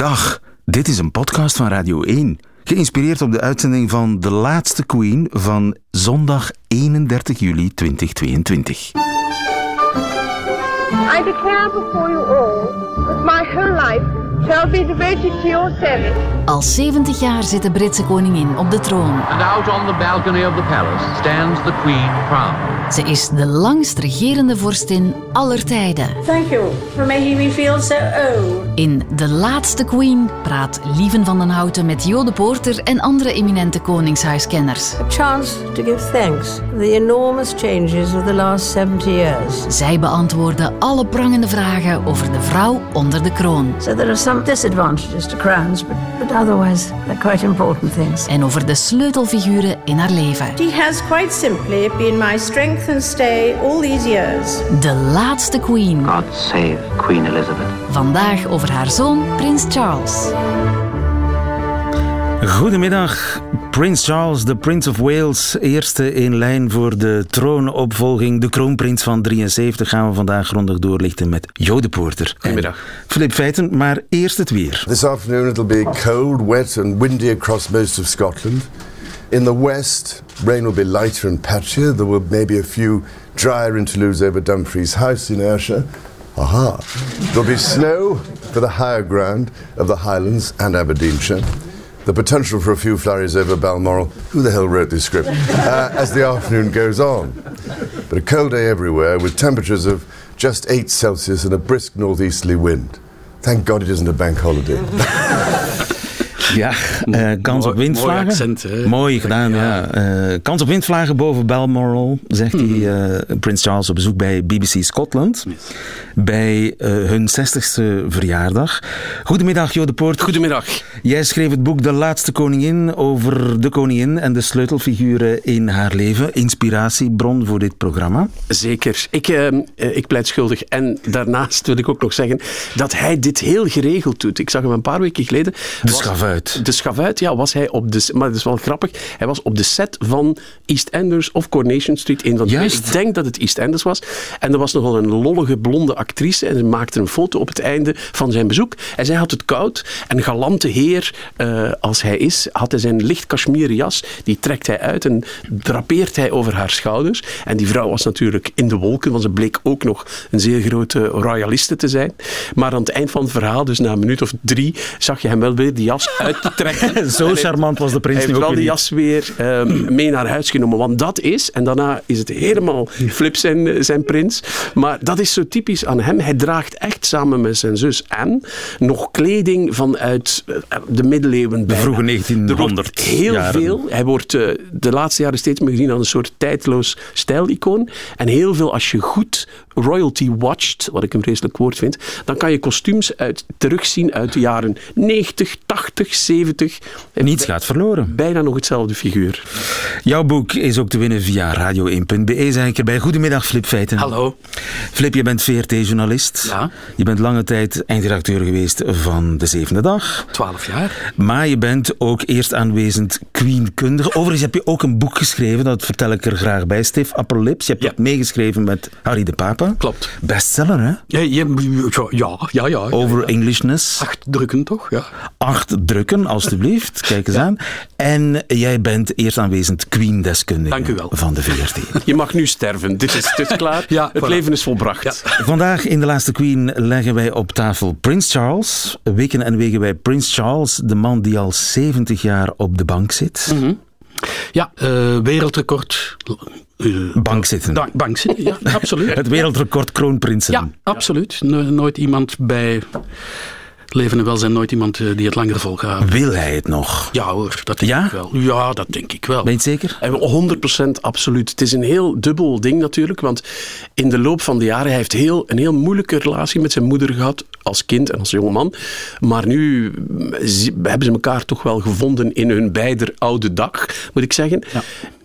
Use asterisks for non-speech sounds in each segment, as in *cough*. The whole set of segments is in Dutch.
Dag, dit is een podcast van Radio 1. Geïnspireerd op de uitzending van De Laatste Queen van zondag 31 juli 2022. I declare before you all my whole life shall be your service. Al 70 jaar zit de Britse koningin op de troon. And out on the balcony of the palace stands the Queen crowned. Ze is de langst regerende vorstin aller tijden. Thank you for making me feel so old. In De Laatste Queen praat Lieven van den Houten met Jode Poorter en andere eminente koningshuiskenners. A chance to give thanks for the enormous changes of the last 70 years. Zij beantwoorden alle prangende vragen over de vrouw onder de kroon. So there are some disadvantages to crowns, but, but otherwise they're quite important things. En over de sleutelfiguren in haar leven. She has quite simply been my strength and stay all these years. De Laatste Queen. God save Queen Elizabeth. Vandaag over haar zoon Prins Charles. Goedemiddag, Prins Charles, de Prince of Wales, eerste in lijn voor de troonopvolging. De kroonprins van 73 gaan we vandaag grondig doorlichten met Jode Poorter. Goedemiddag. Filip Feiten, maar eerst het weer. This afternoon it'll be cold, wet, and windy across most of Scotland. In the west, rain will be lighter and patchier. There will maybe a few drier interludes over Dumfries House in Ayrshire. Aha. There'll be snow for the higher ground of the Highlands and Aberdeenshire. The potential for a few flurries over Balmoral. Who the hell wrote this script? Uh, as the afternoon goes on. But a cold day everywhere with temperatures of just 8 Celsius and a brisk northeasterly wind. Thank God it isn't a bank holiday. *laughs* Ja, eh, kans op windvlagen. mooi accent, hè? Mooi gedaan, ja. Eh, kans op windvlagen boven Balmoral, zegt hij, eh, Prins Charles op bezoek bij BBC Scotland. Bij hun 60ste verjaardag. Goedemiddag, Jode Poort. Goedemiddag. Jij schreef het boek De Laatste Koningin over de koningin en de sleutelfiguren in haar leven. Inspiratiebron voor dit programma. Zeker. Ik, eh, eh, ik pleit schuldig. En daarnaast wil ik ook nog zeggen dat hij dit heel geregeld doet. Ik zag hem een paar weken geleden. De was- schavuit. De schavuit, ja, was hij op de... Maar dat is wel grappig. Hij was op de set van EastEnders of Coronation Street. Een van de twee. Juist. Ik denk dat het EastEnders was. En er was nogal een lollige blonde actrice. En ze maakte een foto op het einde van zijn bezoek. En zij had het koud. En galante heer, eh, als hij is, had hij zijn licht kashmieren jas. Die trekt hij uit en drapeert hij over haar schouders. En die vrouw was natuurlijk in de wolken. Want ze bleek ook nog een zeer grote royaliste te zijn. Maar aan het eind van het verhaal, dus na een minuut of drie, zag je hem wel weer die jas uittrekken. *laughs* Zo En hij- charmant was de prins hij heeft wel die jas weer ehm, mee naar huis genomen. Want dat is, en daarna is het helemaal flip zijn, zijn prins. Maar dat is zo typisch aan hem. Hij draagt echt samen met zijn zus Anne nog kleding vanuit eh, de middeleeuwen. bijna. vroege Er 1900 wordt heel jaren. veel. Hij wordt eh, de laatste jaren steeds meer gezien als een soort tijdloos stijlicoon. En heel veel, als je goed royalty watcht, wat ik een vreselijk woord vind, dan kan je kostuums uit, terugzien uit de jaren 90, 80, 70. En Niets gaat verloren. bijna nog hetzelfde figuur. Jouw boek is ook te winnen via radio1.be. Zijn ik erbij. Goedemiddag, Flip Feiten. Hallo. Flip, je bent VRT-journalist. Ja. Je bent lange tijd eindredacteur geweest van De Zevende Dag. 12 jaar. Maar je bent ook eerst aanwezend queenkundige. Overigens heb je ook een boek geschreven, dat vertel ik er graag bij. Upper Lips. Je hebt Ja. dat meegeschreven met Harry de Papa. Klopt. Bestseller, hè? Ja, ja, ja, ja. ja, Over Englishness. Acht drukken toch? Ja. Acht drukken, alstublieft. *laughs* Kijk eens aan. En jij bent eerst aanwezend queen-deskundige Dank u wel. van de VRT. *laughs* Je mag nu sterven. Dit is, dit is klaar. Ja, het voilà. leven is volbracht. Vandaag in de laatste Queen leggen wij op tafel Prins Charles. Weken en wegen bij Prins Charles, de man die al 70 jaar op de bank zit. Ja, eh, wereldrecord. Eh, Bank zitten. da- bank zitten, ja, *laughs* absoluut. Het wereldrecord kroonprinsen. Ja, absoluut. No- nooit iemand bij leven en welzijn, nooit iemand eh, die het langer volgehouden. Wil hij het nog? Ja hoor, dat denk Ja? ik wel. Ja, dat denk ik wel. Ben je het zeker? En 100% absoluut. Het is een heel dubbel ding natuurlijk, want in de loop van de jaren hij heeft heel, een heel moeilijke relatie met zijn moeder gehad als kind en als jongeman. Maar nu zie- hebben ze elkaar toch wel gevonden in hun beider oude dag, moet ik zeggen.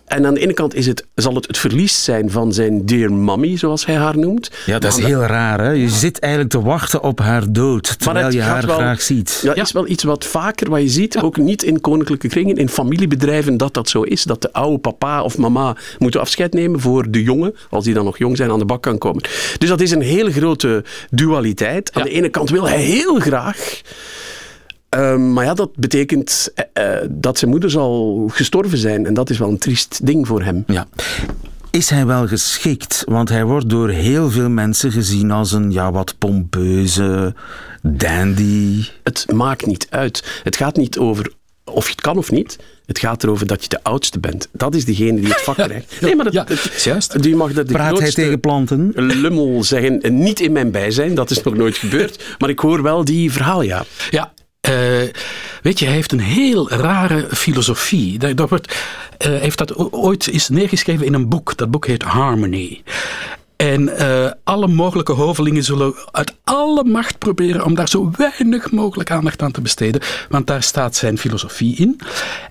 En aan de ene kant is het, zal het het verlies zijn van zijn dear mommy, zoals hij haar noemt. Ja, dat is heel raar, hè? Je zit eigenlijk te wachten op haar dood, terwijl je haar wel- graag ziet. Ja, is wel iets wat vaker wat je ziet, ook niet in koninklijke kringen, in familiebedrijven, dat dat zo is. Dat de oude papa of mama moeten afscheid nemen voor de jongen, als die dan nog jong zijn, aan de bak kan komen. Dus dat is een hele grote dualiteit. Aan de ene kant wil hij heel graag Ehm, maar ja, dat betekent eh, eh, dat zijn moeder zal gestorven zijn. En dat is wel een triest ding voor hem. Ja. Is hij wel geschikt? Want hij wordt door heel veel mensen gezien als een ja, wat pompeuze dandy. Het maakt niet uit. Het gaat niet over of je het kan of niet. Het gaat erover dat je de oudste bent. Dat is degene die het vak *laughs* krijgt. Nee, maar dat, Ja, is juist. Je mag dat de Praat hij tegen planten? lummel zeggen. En Niet in mijn bijzijn, dat is nog nooit gebeurd. Maar ik hoor wel die verhaal, ja. Ja, eh, weet je, hij heeft een heel rare filosofie. Dat, dat wordt, eh, heeft dat ooit eens neergeschreven in een boek. Dat boek heet Harmony. En eh, alle mogelijke hovelingen zullen uit alle macht proberen om daar zo weinig mogelijk aandacht aan te besteden. Want daar staat zijn filosofie in.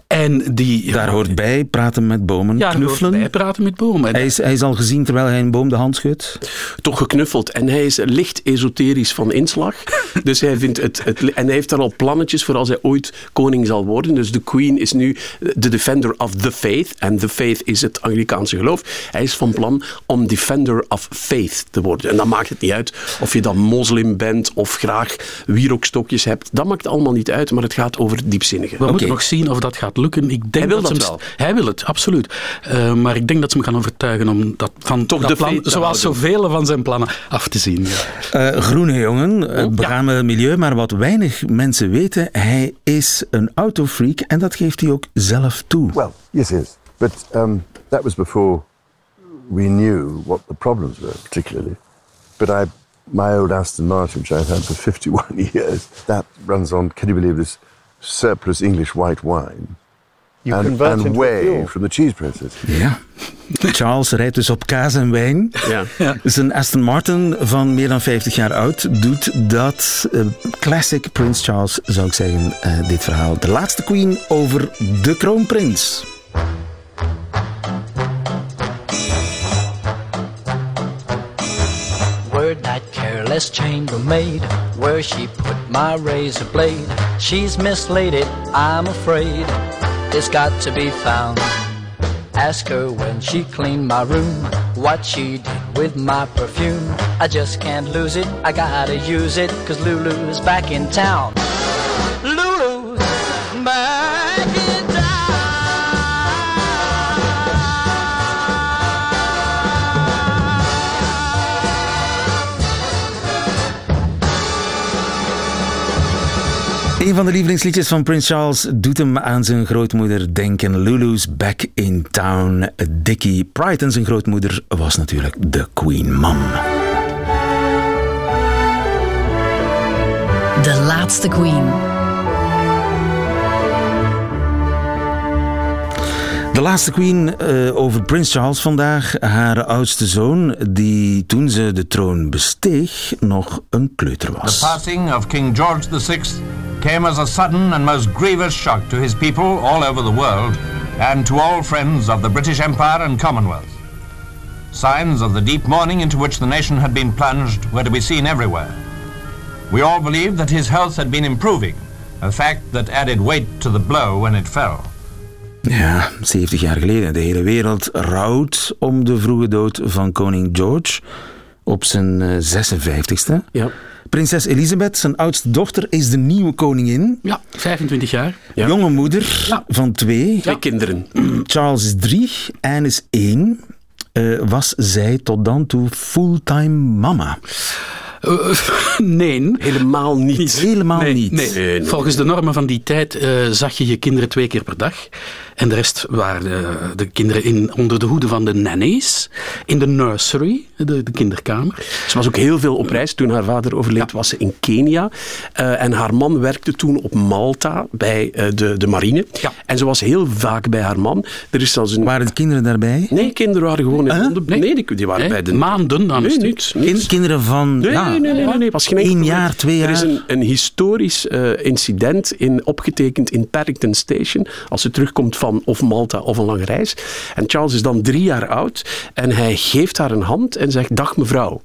En die, Daar hoort bij praten met bomen, ja, daar hoort knuffelen. bij praten met bomen. En Hij is, hij is al gezien terwijl hij een boom de hand schudt. Toch geknuffeld. En hij is licht esoterisch van inslag. *laughs* Dus hij vindt het, het... En hij heeft daar al plannetjes voor als hij ooit koning zal worden. Dus de queen is nu de defender of the faith. En the faith is het Anglikaanse geloof. Hij is van plan om defender of faith te worden. En dan maakt het niet uit of je dan moslim bent of graag wierookstokjes hebt. Dat maakt allemaal niet uit, maar het gaat over het diepzinnige. We moeten nog zien of dat gaat lukken. Ik denk Hij wil dat, dat ze hem- wel. Hij wil het, absoluut. Eh, maar ik denk dat ze hem gaan overtuigen om dat van Toch dat de plan, zoals houden. zoveel van zijn plannen, af te zien. Ja. Eh, groene jongen, het begane milieu, maar wat weinig mensen weten, hij is een autofreak en dat geeft hij ook zelf toe. Well, yes, yes. But um, that was before we knew what the problems were, particularly. But I, my old Aston Martin, which I've had for 51 *laughs* years, that runs on, can you believe this, surplus English white wine. You and convert and into whey fuel. from the cheese process. Ja. Charles rijdt dus op kaas en wijn. Ja. Zijn Aston Martin van meer dan 50 jaar oud doet dat. eh, classic Prince Charles, zou ik zeggen, eh, dit verhaal. De laatste queen over de kroonprins. Word that careless chambermaid where she put my razor blade. She's mislaid it, I'm afraid. It's got to be found. Ask her when she cleaned my room what she did with my perfume. I just can't lose it, I gotta use it, cause Lulu's back in town. Een van de lievelingsliedjes van Prince Charles doet hem aan zijn grootmoeder denken. Lulu's Back in Town. Dickie Pride en zijn grootmoeder was natuurlijk de Queen Mom. De laatste queen. De laatste queen eh, over Prins Charles vandaag. Haar oudste zoon, die toen ze de troon besteeg nog een kleuter was. The passing of King George VI came as a sudden and most grievous shock to his people all over the world and to all friends of the British Empire and Commonwealth. Signs of the deep mourning into which the nation had been plunged were to be seen everywhere. We all believed that his health had been improving, a fact that added weight to the blow when it fell. Ja, 70 jaar geleden. De hele wereld rouwt om de vroege dood van koning George op zijn eh, 56ste. Ja. Prinses Elisabeth, zijn oudste dochter, is de nieuwe koningin. Ja, 25 jaar. Jonge moeder van twee. Twee kinderen. Charles is drie, Anne is één. Eh, was zij tot dan toe fulltime mama? Eh, *laughs* nee. Helemaal niet. Helemaal Nee, niet. nee. Nee, nee. Volgens de normen van die tijd eh, zag je je kinderen twee keer per dag. En de rest waren de, de kinderen in, onder de hoede van de nannies. In de nursery, de, de kinderkamer. Ze was ook heel veel op reis. Toen haar vader overleed, was ze in Kenia. Eh, en haar man werkte toen op Malta bij eh, de, de marine. Ja. En ze was heel vaak bij haar man. Er is zelfs een... Waren de kinderen daarbij? Nee, kinderen waren gewoon in Londen. Nee. Nee, die, die waren Nee, bij de... maanden aan een Nee, niks, niks. Kind- kinderen van Nee, ja, nee, nee, nee, nee, nee. Was geen jaar, twee Er is jaar. een, een historisch eh, incident in, opgetekend in Paddington Station. Als ze terugkomt van of Malta of een lange reis. En Charles is dan drie jaar oud. En hij geeft haar een hand en zegt: Dag mevrouw.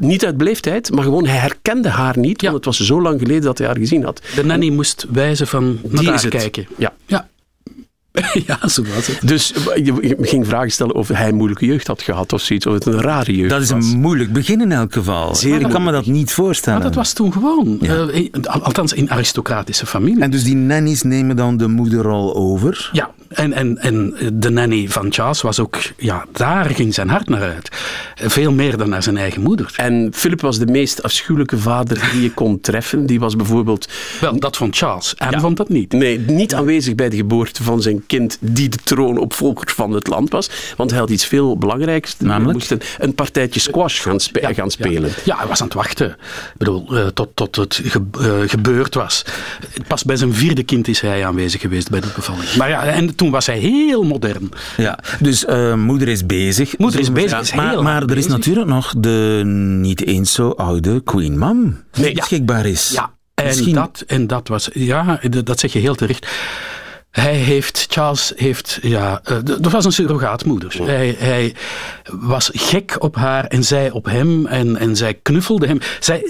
Niet uit beleefdheid, maar gewoon hij herkende haar niet. Want het was zo lang geleden dat hij haar gezien had. De nanny moest wijzen van naar Die daar is het. kijken. Ja. Ja. *laughs* ja, zo was het. Dus je, je ging vragen stellen of hij een moeilijke jeugd had gehad of zoiets, of het een rare jeugd Dat is was. een moeilijk begin in elk geval. Zeer ik kan me dat niet voorstellen. Maar dat was toen gewoon. eh, in- althans, in aristocratische familie. En dus die nannies nemen dan de moederrol over? Ja, en, en, en de nanny van Charles was ook, ja, daar ging zijn hart naar uit. Veel meer dan naar zijn eigen moeder. En Philip was de meest afschuwelijke vader die je kon treffen. Die was bijvoorbeeld... Wel, dat vond Charles. En vond dat niet. Nee, niet aanwezig bij de geboorte van zijn kind die de troonopvolger van het land was. Want hij had iets veel belangrijks. Namelijk? Hij moest een, een partijtje squash gaan, spe- gaan spelen. Ja, hij was aan het wachten. Ik bedoel, eh, tot, tot het ge- eh, gebeurd was. Pas bij zijn vierde kind is hij aanwezig geweest bij de bevalling. Maar ja, en toen was hij heel modern. Ja, dus eh, moeder is bezig. Moeder is bezig, Ja, is maar heel maar er is natuurlijk nog de niet eens zo oude Queen Mum die Nee, ja. beschikbaar is. Ja, en, Misschien- dat, en dat was, ja, dat zeg je heel terecht. Hij heeft, Charles heeft, ja, eh, dat was een surrogaatmoeder. Hij, hij was gek op haar en zij op hem en, en zij knuffelde hem. Zij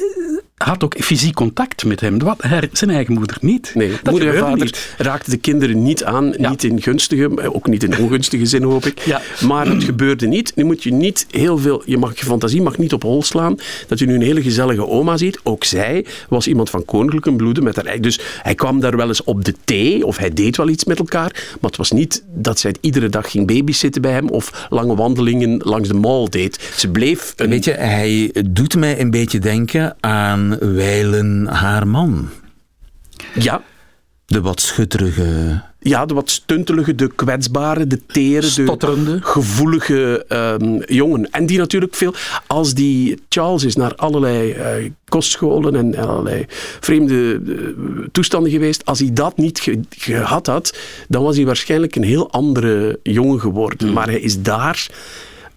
had ook fysiek contact met hem, wat haar, zijn eigen moeder niet. Nee, dat moeder en vader niet. raakten de kinderen niet aan. Niet in gunstige, ook niet in ongunstige zin hoop ik. Ja. Maar het gebeurde niet. Nu moet je niet heel veel, je, mag, je fantasie mag niet op hol slaan. Dat je nu een hele gezellige oma ziet. Ook zij was iemand van koninklijke bloeden. Met haar, eigen- dus hij kwam daar wel eens op de thee. Of hij deed wel iets met elkaar. Maar het was niet dat zij iedere dag ging babysitten bij hem. Of lange wandelingen langs de mall deed. Ze bleef een... Weet je, hij doet mij een beetje denken aan wijlen haar man. Ja. De wat schutterige... Ja, de wat stuntelige, de kwetsbare, de tere, Stotterende. de gevoelige ehm, jongen. En die natuurlijk veel, als die Charles is naar allerlei eh, kostscholen en allerlei vreemde eh, toestanden geweest, als hij dat niet ge- gehad had, dan was hij waarschijnlijk een heel andere jongen geworden. Maar hij is daar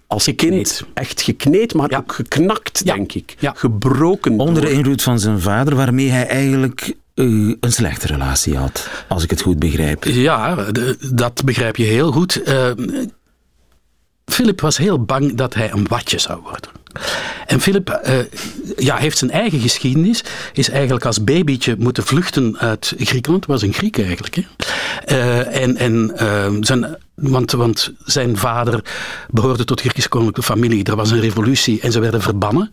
als kind echt gekneed, maar ook geknakt, denk ik. Gebroken. Onder de invloed van zijn vader, waarmee hij eigenlijk eh, een slechte relatie had. Als ik het goed begrijp. Ja, de- dat begrijp je heel goed. Eh, Philip was heel bang dat hij een watje zou worden. En Philip eh, ja, heeft zijn eigen geschiedenis. Is eigenlijk als babytje moeten vluchten uit Griekenland. Was een Griek eigenlijk. Hè? Eh, en en eh, zijn, want, want zijn vader behoorde tot de Griekse koninklijke familie. Er was een revolutie en ze werden verbannen.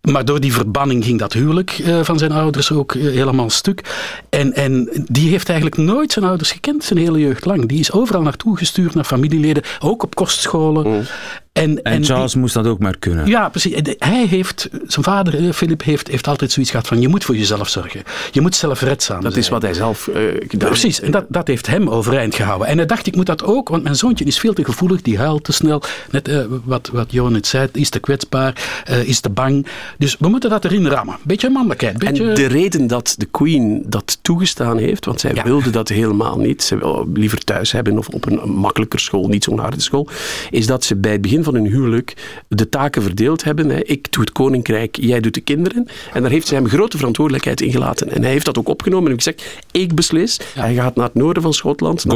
Maar door die verbanning ging dat huwelijk eh, van zijn ouders ook eh, helemaal stuk. En, en die heeft eigenlijk nooit zijn ouders gekend, zijn hele jeugd lang. Die is overal naartoe gestuurd, naar familieleden, ook op kostscholen. En, En Charles moest dat ook maar kunnen. ja, precies. Hij heeft, zijn vader, Philip, heeft, heeft altijd zoiets gehad van je moet voor jezelf zorgen. Je moet zelfredzaam Dat zijn. is wat hij zelf eh, gedaan Precies, en dat, dat heeft hem overeind gehouden. En hij dacht, ik moet dat ook, want mijn zoontje is veel te gevoelig, die huilt te snel. Net eh, wat, wat Johan net zei, is te kwetsbaar, eh, is te bang. Dus we moeten dat erin rammen. Beetje mannelijkheid. Beetje... En de reden dat de Queen dat toegestaan heeft, want zij wilde dat helemaal niet, ze wil liever thuis hebben of op een makkelijker school, niet zo'n harde school, is dat ze bij het begin van hun huwelijk de taken verdeeld hebben. Hè. Ik doe het koninkrijk, jij doet de kinderen. En daar heeft ze hem grote verantwoordelijkheid in gelaten. En hij heeft dat ook opgenomen en gezegd, ik beslis. Hij gaat naar noorden van Schotland, naar.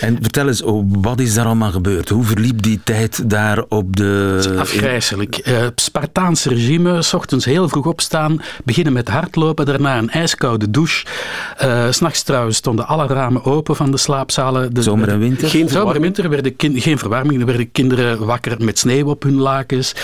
En vertel eens, oh, wat is daar allemaal gebeurd? Hoe verliep die tijd daar op de... Afgrijzelijk. Eh Spartaans regime, s ochtends heel vroeg opstaan, beginnen met hardlopen, daarna een ijskoude douche. Eh, S S'nachts trouwens stonden alle ramen open van de slaapzalen. De, Zomer en winter? Geen Zomer en winter werden kin- geen verwarming, er werden kinderen wakker met sneeuw op hun lakens.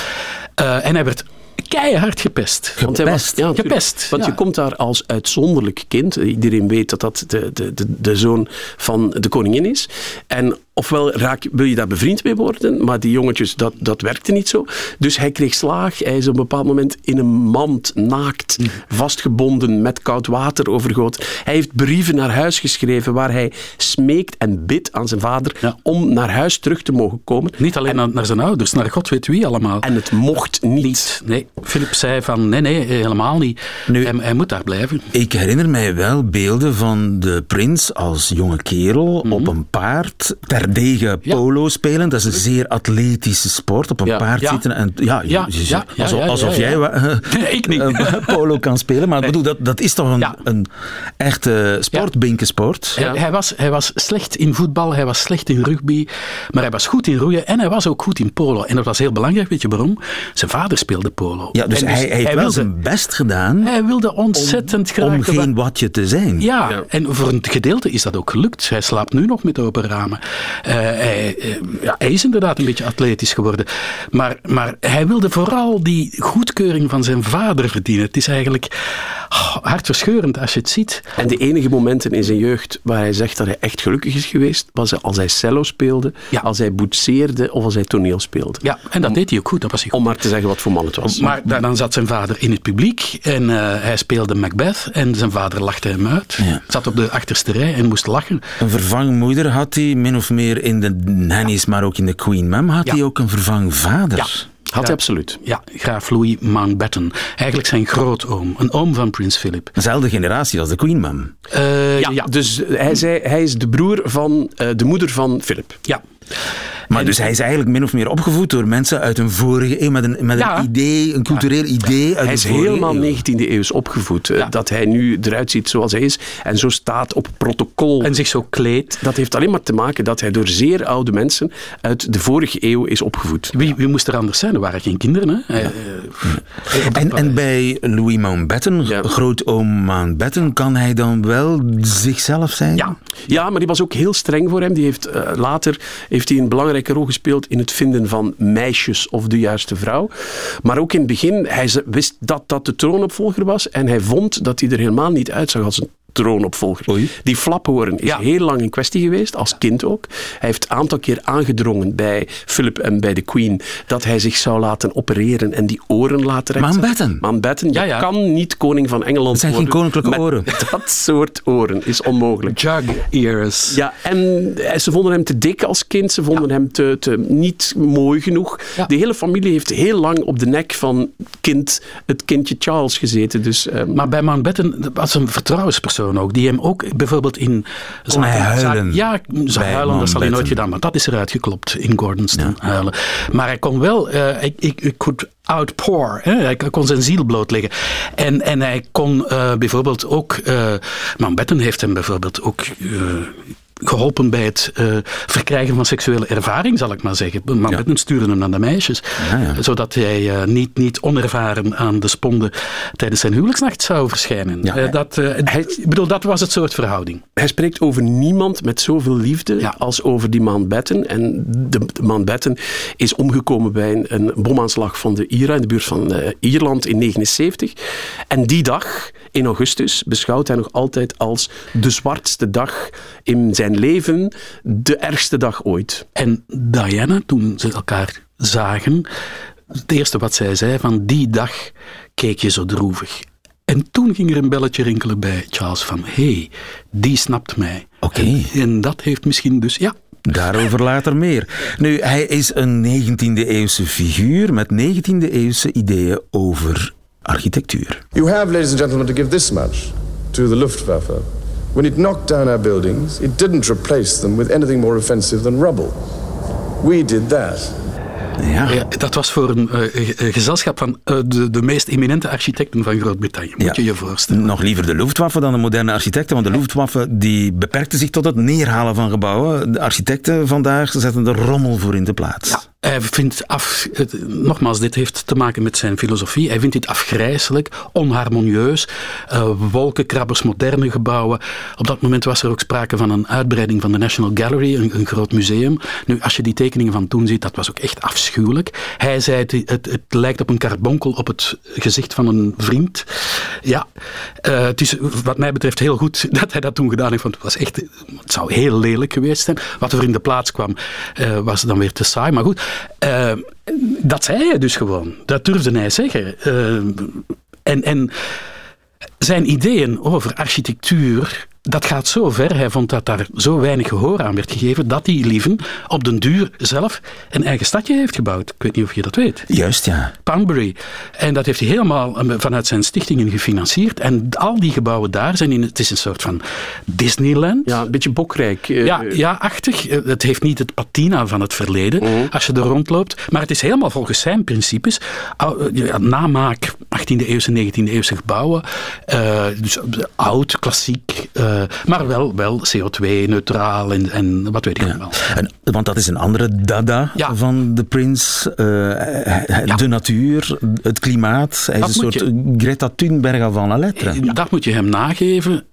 Eh, en hij werd keihard gepest. Want hij was, ja. Gepest, Want ja. je komt daar als uitzonderlijk kind. Iedereen weet dat dat de, de, de, de zoon van de koningin is. En ofwel raak, wil je daar bevriend mee worden, maar die jongetjes, dat, dat werkte niet zo. Dus hij kreeg slaag. Hij is op een bepaald moment in een mand, naakt, vastgebonden, met koud water overgoten. Hij heeft brieven naar huis geschreven waar hij smeekt en bidt aan zijn vader om naar huis terug te mogen komen. Niet alleen naar, naar zijn ouders, naar god weet wie allemaal. En het mocht niet. Nee, Philip zei van nee, nee, helemaal niet. hij, hij moet daar blijven. Ik herinner mij wel beelden van de prins als jonge kerel op een paard ter terdege polo spelen. Dat is een zeer atletische sport. Op een Ja. paard Ja. zitten. En, ja, je- Ja, je- ja, ja, alsof, ja, alsof ja, jij ja. *laughs* Nee, ik niet. *laughs* polo kan spelen. Maar ik bedoel, dat, dat is toch een, een echte sport, binkensport. Hij, hij was, hij was slecht in voetbal, hij was slecht in rugby, maar hij was goed in roeien en hij was ook goed in polo. En dat was heel belangrijk, weet je waarom? Zijn vader speelde polo. Ja, dus En hij, hij heeft wel wilde, zijn best gedaan hij wilde ontzettend graag... om geen watje te zijn. Ja, en voor een gedeelte is dat ook gelukt. Hij slaapt nu nog met open ramen. Eh, hij, eh, ja, hij is inderdaad een beetje atletisch geworden. Maar, maar hij wilde vooral die goedkeuring van zijn vader verdienen. Het is eigenlijk oh, hartverscheurend als je het ziet. En de enige momenten in zijn jeugd waar hij zegt dat hij echt gelukkig is geweest, was als hij cello speelde, als hij boetseerde of als hij toneel speelde. Ja, en dat deed hij ook goed. Dat was hij goed. Om maar te zeggen wat voor man het was. Maar da- dan zat zijn vader in het publiek en eh, hij speelde Macbeth en zijn vader lachte hem uit. Zat op de achterste rij en moest lachen. Een vervangmoeder had hij, min of meer in de nannies, maar ook in de Queen Mum, had hij ook een vervangvader. Had hij absoluut. Ja, graaf Louis Mountbatten. Eigenlijk zijn grootoom, een oom van prins Philip. Dezelfde generatie als de Queen Mum. Eh, ja, dus hij, zei, hij is de broer van eh, de moeder van Philip. Ja. Maar dus hij is eigenlijk min of meer opgevoed door mensen uit een vorige eeuw, met een, met Ja. een idee, een cultureel idee uit Hij is helemaal eeuw. 19e eeuws opgevoed. eh, Dat hij nu eruit ziet zoals hij is en zo staat op protocol. En zich zo kleedt. Dat heeft alleen maar te maken dat hij door zeer oude mensen uit de vorige eeuw is opgevoed. Wie, wie moest er anders zijn? Er waren geen kinderen. Hè? Hij, eh, En, en bij Louis Mountbatten, grootoom Mountbatten, kan hij dan wel zichzelf zijn? Ja. ja, maar die was ook heel streng voor hem. Die heeft, eh, later heeft hij een belangrijke rol gespeeld in het vinden van meisjes of de juiste vrouw. Maar ook in het begin, hij wist dat dat de troonopvolger was en hij vond dat hij er helemaal niet uitzag als een troonopvolger. Die flaphoorn is heel lang in kwestie geweest, als kind ook. Hij heeft een aantal keer aangedrongen bij Philip en bij de Queen dat hij zich zou laten opereren en die oren laten recht Mountbatten? Mountbatten, je kan niet koning van Engeland Het zijn geen worden koninklijke met oren. *laughs* Dat soort oren is onmogelijk. Jug ears. Ja, en eh, ze vonden hem te dik als kind. Ze vonden hem te, te niet mooi genoeg. De hele familie heeft heel lang op de nek van kind, het kindje Charles gezeten. Dus, ehm, Maar bij Mountbatten dat was een vertrouwenspersoon ook, die hem ook bijvoorbeeld in... Hij huilen Ja, bij huilen, dat zal hij nooit gedaan, maar dat is eruit geklopt in Gordonston, huilen. Maar hij kon wel, eh, ik, ik, ik could outpour, hè? hij kon zijn ziel blootleggen. En, en hij kon eh, bijvoorbeeld ook, eh Mountbatten heeft hem bijvoorbeeld ook... geholpen bij het eh, verkrijgen van seksuele ervaring, zal ik maar zeggen. Mountbatten stuurde hem naar de meisjes, zodat hij eh, niet, niet onervaren aan de sponde tijdens zijn huwelijksnacht zou verschijnen. Eh, dat, eh, ik bedoel, dat was het soort verhouding. Hij spreekt over niemand met zoveel liefde als over die Mountbatten. En de, de Mountbatten is omgekomen bij een, een bomaanslag van de IRA in de buurt van Ierland in 79. En die dag, in augustus, beschouwt hij nog altijd als de zwartste dag in zijn leven, de ergste dag ooit. En Diana, toen ze elkaar zagen, het eerste wat zij zei van die dag keek je zo droevig. En toen ging er een belletje rinkelen bij Charles van hé, hey, die snapt mij. Oké. En, en dat heeft misschien dus, ja, Daarover later meer. Nu, hij is een 19e-eeuwse figuur met 19e-eeuwse ideeën over architectuur. You have, ladies and gentlemen, to give this much to the Luftwaffe. When it knocked down our buildings, it didn't replace them with anything more offensive than rubble. We did that. Ja. dat was voor een eh, eh, gezelschap van eh, de, de meest eminente architecten van Groot-Brittannië. Moet je je voorstellen. Nog liever de Luftwaffe dan de moderne architecten, want de Luftwaffe die beperkte zich tot het neerhalen van gebouwen. De architecten vandaag zetten er rommel voor in de plaats. Hij vindt af, nogmaals, dit heeft te maken met zijn filosofie. Hij vindt dit afgrijselijk, onharmonieus. eh, wolkenkrabbers, moderne gebouwen. Op dat moment was er ook sprake van een uitbreiding van de National Gallery, een, een groot museum. Nu, als je die tekeningen van toen ziet, dat was ook echt afschuwelijk. Hij zei, het, het, het lijkt op een karbonkel op het gezicht van een vriend. Ja, eh, het is wat mij betreft heel goed *laughs* dat hij dat toen gedaan heeft, want het was echt, het zou heel lelijk geweest zijn. Wat er in de plaats kwam, eh, was dan weer te saai. Maar goed, eh, dat zei hij dus gewoon. Dat durfde hij zeggen. Eh, en, en zijn ideeën over architectuur dat gaat zo ver. Hij vond dat daar zo weinig gehoor aan werd gegeven dat hij lieven op den duur zelf een eigen stadje heeft gebouwd. Ik weet niet of je dat weet. Juist, ja. Poundbury. En dat heeft hij helemaal eh, vanuit zijn stichtingen gefinancierd. En al die gebouwen daar zijn in, het is een soort van Disneyland. Ja, een beetje bokrijk. eh, Ja, ja, achtig. Eh, Het heeft niet het patina van het verleden als je er rondloopt. Maar het is helemaal volgens zijn principes. Namaak 18e eeuwse, 19e eeuwse gebouwen. Eh, dus oud, klassiek. eh, maar wel, wel CO2-neutraal en, en wat weet ik allemaal. En, want dat is een andere dada van de prins. eh, De natuur, het klimaat. Hij Dat is een soort Greta Thunberg van la lettre. Dat moet je hem nageven.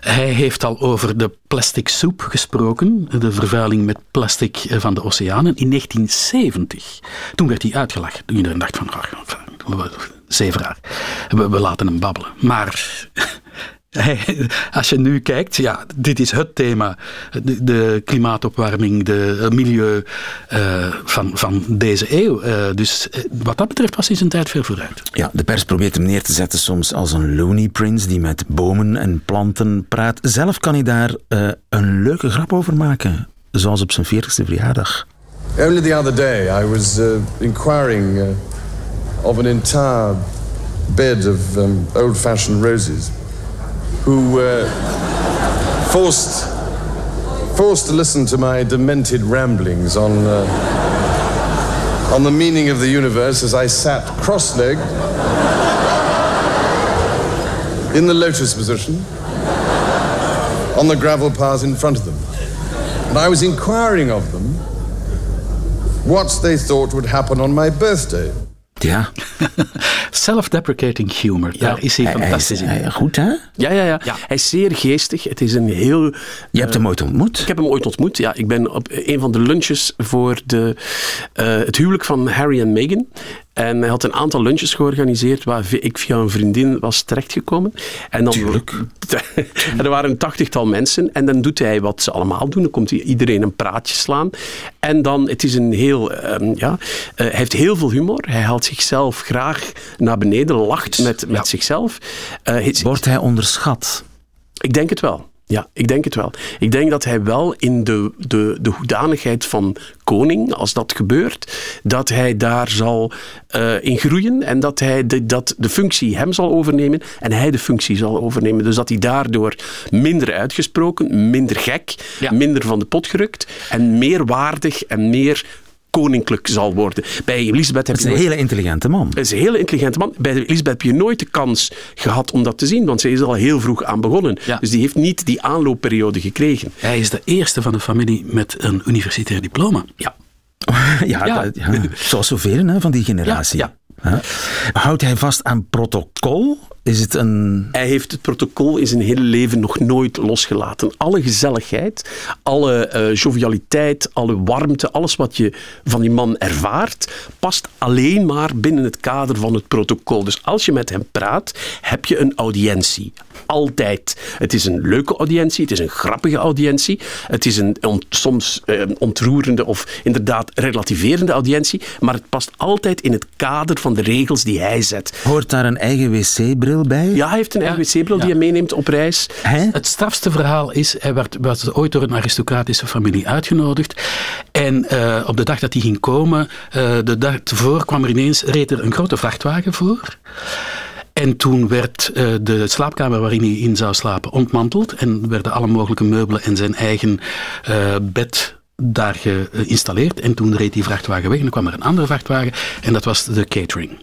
Hij heeft al over de plastic soep gesproken, de vervuiling met plastic van de oceanen, in 1970. Toen werd hij uitgelachen. Toen iedereen dacht van, zeven raar. We, we laten hem babbelen. Maar *laughs* als je nu kijkt, ja, dit is het thema. De, de klimaatopwarming, de het milieu eh, van, van deze eeuw. Eh, dus eh, wat dat betreft was hij zijn tijd ver vooruit. Ja, de pers probeert hem neer te zetten soms als een loony prince die met bomen en planten praat. Zelf kan hij daar eh, een leuke grap over maken, zoals op zijn 40ste verjaardag. Only the other day, I was uh, inquiring uh, of an entire bed of um, old fashioned roses who uh, forced, forced to listen to my demented ramblings on, uh, on the meaning of the universe as I sat cross legged in the lotus position on the gravel paths in front of them. And I was inquiring of them what they thought would happen on my birthday. Ja. *laughs* Self-deprecating humor, daar is hij hij- hij fantastisch is- in. hij- goed, hè? Ja, ja, ja, Hij is zeer geestig. Het is een heel... Je hebt hem ooit ontmoet? Ik heb hem ooit ontmoet, ja. Ik ben op een van de lunches voor de, eh, het huwelijk van Harry en Meghan. En hij had een aantal lunches georganiseerd waar ik via een vriendin was terechtgekomen. En dan, *laughs* en er waren een tachtigtal mensen. En dan doet hij wat ze allemaal doen. Dan komt hij iedereen een praatje slaan. En dan, het is een heel, ehm, ja, eh, hij heeft heel veel humor. Hij haalt zichzelf graag naar beneden, lacht met, met zichzelf. Eh, Wordt hij onderschat? Ik denk het wel. Ja, ik denk het wel. Ik denk dat hij wel in de, de, de hoedanigheid van koning, als dat gebeurt, dat hij daar zal eh, in groeien en dat, hij de, dat de functie hem zal overnemen en hij de functie zal overnemen. Dus dat hij daardoor minder uitgesproken, minder gek, minder van de pot gerukt en meer waardig en meer koninklijk zal worden. Bij Elisabeth heb Het is je een nooit- hele intelligente man. het is een hele intelligente man. Bij Elisabeth heb je nooit de kans gehad om dat te zien, want ze is al heel vroeg aan begonnen. Dus die heeft niet die aanloopperiode gekregen. Hij is de eerste van de familie met een universitair diploma. Ja. *laughs* ja, Ja. dat- ja. zoals zoveel hè, van die generatie. Ja, Houdt hij vast aan protocol? Is het een... Hij heeft het protocol in zijn hele leven nog nooit losgelaten. Alle gezelligheid, alle eh, jovialiteit, alle warmte, alles wat je van die man ervaart, past alleen maar binnen het kader van het protocol. Dus als je met hem praat, heb je een audiëntie. Altijd. Het is een leuke audiëntie, het is een grappige audiëntie, het is een soms eh, ontroerende of inderdaad relativerende audiëntie, maar het past altijd in het kader van de regels die hij zet. Hoort daar een eigen wc-bril bij? Ja, hij heeft een eigen wc-bril die hij meeneemt op reis. Het strafste verhaal is, hij werd, was ooit door een aristocratische familie uitgenodigd. En eh, op de dag dat hij ging komen, eh, de dag ervoor kwam er ineens, reed er een grote vrachtwagen voor. En toen werd eh, de slaapkamer waarin hij in zou slapen ontmanteld. En werden alle mogelijke meubelen en zijn eigen eh, bed daar geïnstalleerd. En toen reed die vrachtwagen weg en dan kwam er een andere vrachtwagen. En dat was de catering.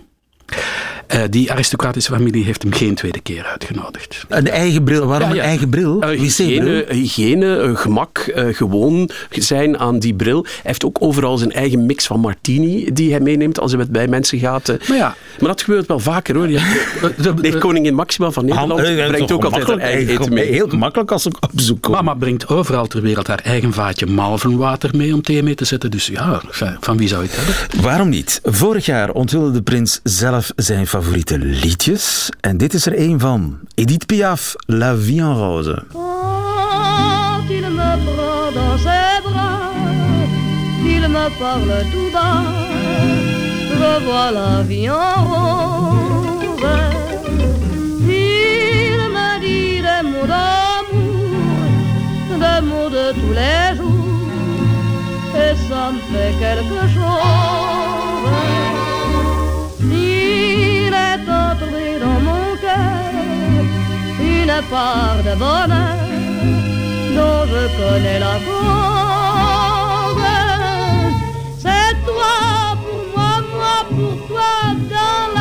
Eh, die aristocratische familie heeft hem geen tweede keer uitgenodigd. Een eigen bril? Waarom Ja, ja. een eigen bril? Wc-bril? hygiëne, hygiëne eh, gemak, eh, gewoon zijn aan die bril. Hij heeft ook overal zijn eigen mix van martini die hij meeneemt als hij met bij mensen gaat. Maar ja. Maar dat gebeurt wel vaker hoor. *laughs* De koningin Maxima van Nederland Han- brengt ook altijd haar eigen eten mee. Heel gemakkelijk als ze op bezoek komen. Mama brengt overal ter wereld haar eigen vaatje malvenwater mee om thee mee te zetten. Dus ja, van- van wie zou je het hebben? Waarom niet? Vorig jaar onthulde de prins zelf zijn favoriete liedjes. En dit is er één van. Edith Piaf, La Vie en Rose. Il me ses bras, il me parle tout bas, je vois la vie en rose. mots d'amour, des mots de tous les jours, et ça me fait quelque chose. Est entré dans mon cœur une part de bonheur dont je connais la cause. C'est toi pour moi, moi pour toi dans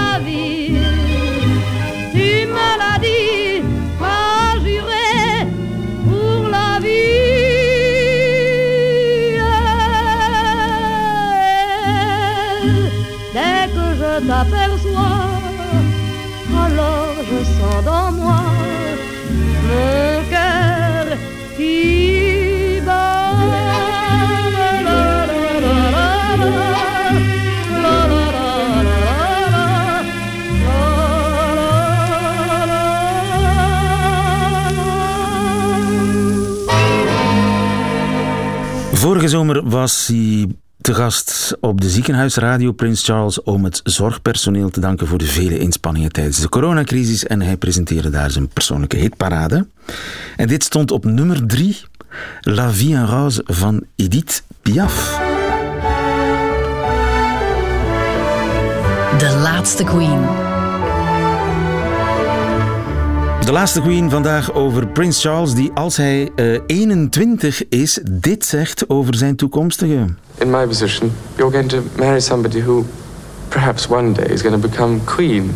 Vorige zomer was hij te gast op de ziekenhuisradio Prins Charles om het zorgpersoneel te danken voor de vele inspanningen tijdens de coronacrisis en hij presenteerde daar zijn persoonlijke hitparade. En dit stond op nummer 3, La Vie en Rose van Edith Piaf. De laatste queen. De laatste queen vandaag over Prins Charles, die als hij eh, 21 is, dit zegt over zijn toekomstige. in my position, you're going to marry somebody who perhaps one day is going to become queen.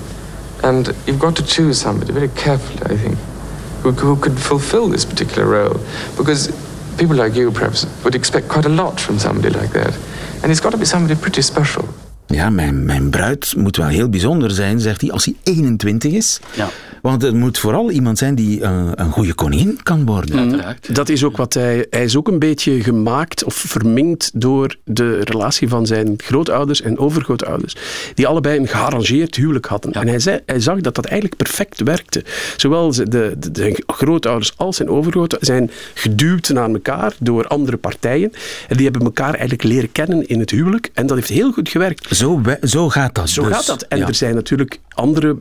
And you've got to choose somebody very carefully, I think, who, who could fulfill this particular role. Because people like you perhaps would expect quite a lot from somebody like that. And it's got to be somebody pretty special. Ja, mijn, mijn bruid moet wel heel bijzonder zijn, zegt hij, als hij 21 is. Ja. Want het moet vooral iemand zijn die eh, een goede koningin kan worden. Dat is ook wat hij... Hij is ook een beetje gemaakt of verminkt door de relatie van zijn grootouders en overgrootouders. Die allebei een gearrangeerd huwelijk hadden. En hij, zei, hij zag dat dat eigenlijk perfect werkte. Zowel de, de, de grootouders als zijn overgrootouders zijn geduwd naar elkaar door andere partijen. En die hebben elkaar eigenlijk leren kennen in het huwelijk. En dat heeft heel goed gewerkt. Zo, zo gaat dat Zo dus. gaat dat. En Ja. er zijn natuurlijk andere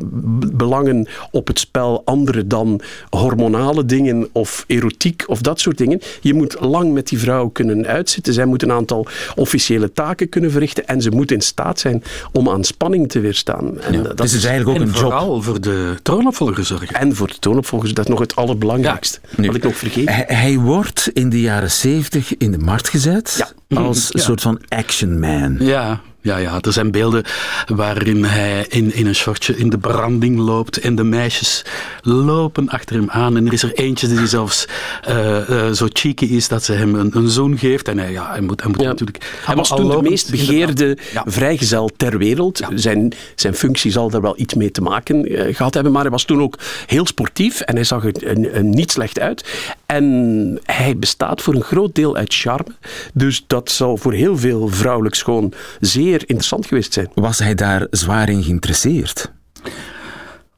belangen op het spel, andere dan hormonale dingen of erotiek of dat soort dingen. Je moet lang met die vrouw kunnen uitzitten. Zij moet een aantal officiële taken kunnen verrichten en ze moet in staat zijn om aan spanning te weerstaan. En dat dus het is eigenlijk ook en een job. vooral voor de troonopvolger zorgen. En voor de troonopvolgers, dat is nog het allerbelangrijkste. Wat ik nog vergeet. Hij, hij wordt in de jaren 70 in de markt gezet als een Ja. soort van action man. Ja, ja, ja, er zijn beelden waarin hij in, in een shortje in de branding loopt en de meisjes lopen achter hem aan. En er is er eentje die zelfs eh, eh, zo cheeky is dat ze hem een, een zoen geeft. En hij, ja, hij moet, hij moet natuurlijk... Hij was toen de meest begeerde vrijgezel ter wereld. Zijn, zijn functie zal daar wel iets mee te maken eh, gehad hebben, maar hij was toen ook heel sportief en hij zag er een, een niet slecht uit. En hij bestaat voor een groot deel uit charme. Dus dat zal voor heel veel vrouwelijk schoon zeer interessant geweest zijn. Was hij daar zwaar in geïnteresseerd?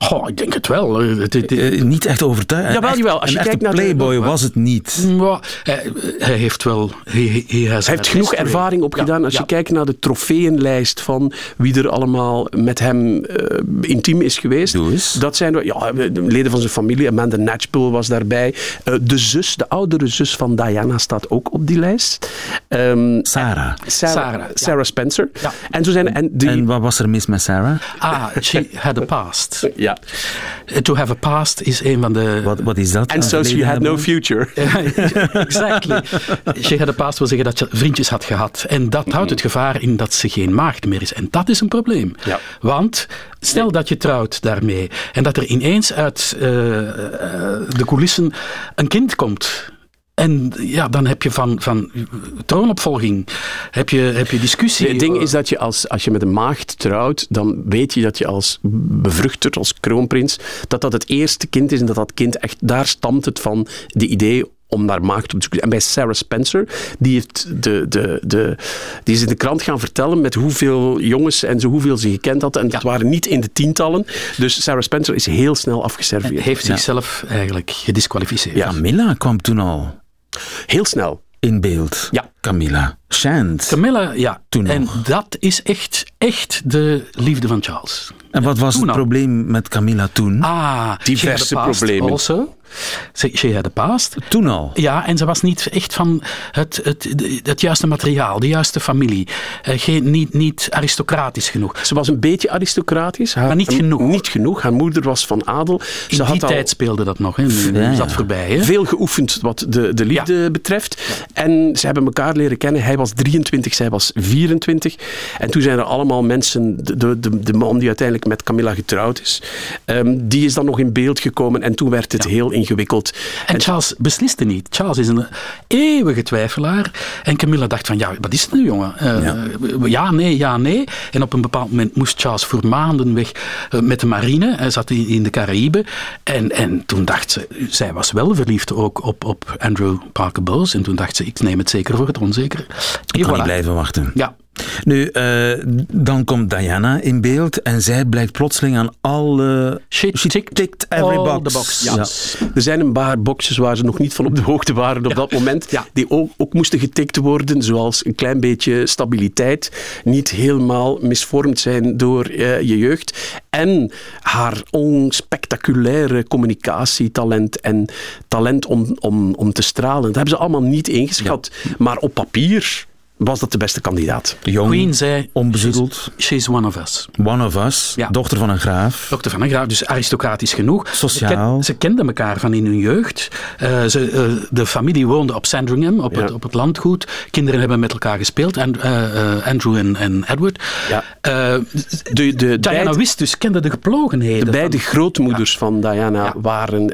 Goh, ik denk het wel. Eh, het- het- Eh, niet echt overtuigd. Jawel, jawel. Als je kijkt naar de- playboy was het niet. Ja, hij, hij heeft wel... Hij, hij, hij heeft genoeg history. ervaring opgedaan. Als Ja, je kijkt naar de trofeeënlijst van wie er allemaal met hem eh, intiem is geweest. Dat zijn ja, leden van zijn familie. Amanda Natchbull was daarbij. De zus, de oudere zus van Diana staat ook op die lijst. Ehm, Sarah. Sarah, Sarah, Sarah, ja. Spencer. Ja. En, zo zijn, en, die, En wat was er mis met Sarah? Ah, she had a past. *laughs* ja. To have a past is een van de... Wat, wat is dat? And so she had no future. *laughs* exactly. She had a past wil zeggen dat je vriendjes had gehad. En dat houdt het gevaar in dat ze geen maagd meer is. En dat is een probleem. Ja. Want stel dat je trouwt daarmee en dat er ineens uit eh, eh, de coulissen een kind komt. En ja, dan heb je van, van troonopvolging, heb je, heb je discussie. Het ding is dat je als, als je met een maagd trouwt, dan weet je dat je als bevruchter, als kroonprins, dat dat het eerste kind is en dat dat kind echt, daar stamt het van, de idee om naar maagd op te zoeken. En bij Sarah Spencer, die, heeft de, de, de, die is in de krant gaan vertellen met hoeveel jongens en zo hoeveel ze gekend had. En dat waren niet in de tientallen. Dus Sarah Spencer is heel snel afgeserveerd. heeft zichzelf eigenlijk gedisqualificeerd. Camilla kwam toen al Heel snel. in beeld. Ja. Camilla. Camilla, ja. Toen en nog. dat is echt, echt de liefde van Charles. En wat was Toen het al. probleem met Camilla toen? Ah, Diverse problemen. Also. She had a past. Toen al? Ja, en ze was niet echt van het, het, het juiste materiaal, de juiste familie. Eh, geen, niet, niet aristocratisch genoeg. Ze was een beetje aristocratisch. Haar- Maar niet genoeg. Niet genoeg. Haar moeder was van adel. In Ze die had al tijd speelde dat nog. Hè. Nu Ja, is dat voorbij. Hè. veel geoefend wat de, de liefde betreft. En ze hebben elkaar leren kennen. Hij was 23, zij was 24. En toen zijn er allemaal mensen, de, de, de, man die uiteindelijk met Camilla getrouwd is, ehm, die is dan nog in beeld gekomen. En toen werd het heel ingewikkeld. En Charles besliste niet. Charles is een eeuwige twijfelaar. En Camilla dacht van, ja, wat is het nu, jongen? Eh, ja. nee, ja, nee. En op een bepaald moment moest Charles voor maanden weg eh, met de marine. Hij zat in, in de Caraïbe. En, en toen dacht ze, zij was wel verliefd ook op, op Andrew Parker Bowles. En toen dacht ze, ik neem het zeker voor het onzeker. Ik kan niet blijven wachten. Ja. Nu, eh, dan komt Diana in beeld en zij blijkt plotseling aan alle... She ticked, every all box. the box. Ja. Er zijn een paar boxjes waar ze nog niet van op de hoogte waren op dat moment. Die ook, ook moesten getikt worden, zoals een klein beetje stabiliteit. Niet helemaal misvormd zijn door eh, je jeugd. En haar onspectaculaire communicatietalent en talent om, om, om te stralen. Dat hebben ze allemaal niet ingeschat. Maar op papier was dat de beste kandidaat. Jong, Queen zei, onbezoedeld. she's one of us. One of us, Ja. dochter van een graaf. Dokter van een Graaf, dus aristocratisch genoeg. Sociaal. Ze, ken- ze kenden elkaar van in hun jeugd. Eh, ze, eh, de familie woonde op Sandringham, op, het, op het landgoed. Kinderen hebben met elkaar gespeeld, and, eh, eh, Andrew en, en Edward. Ja. Eh, De, de, Diana beide- wist dus, kende de geplogenheden. De beide van- grootmoeders van Diana waren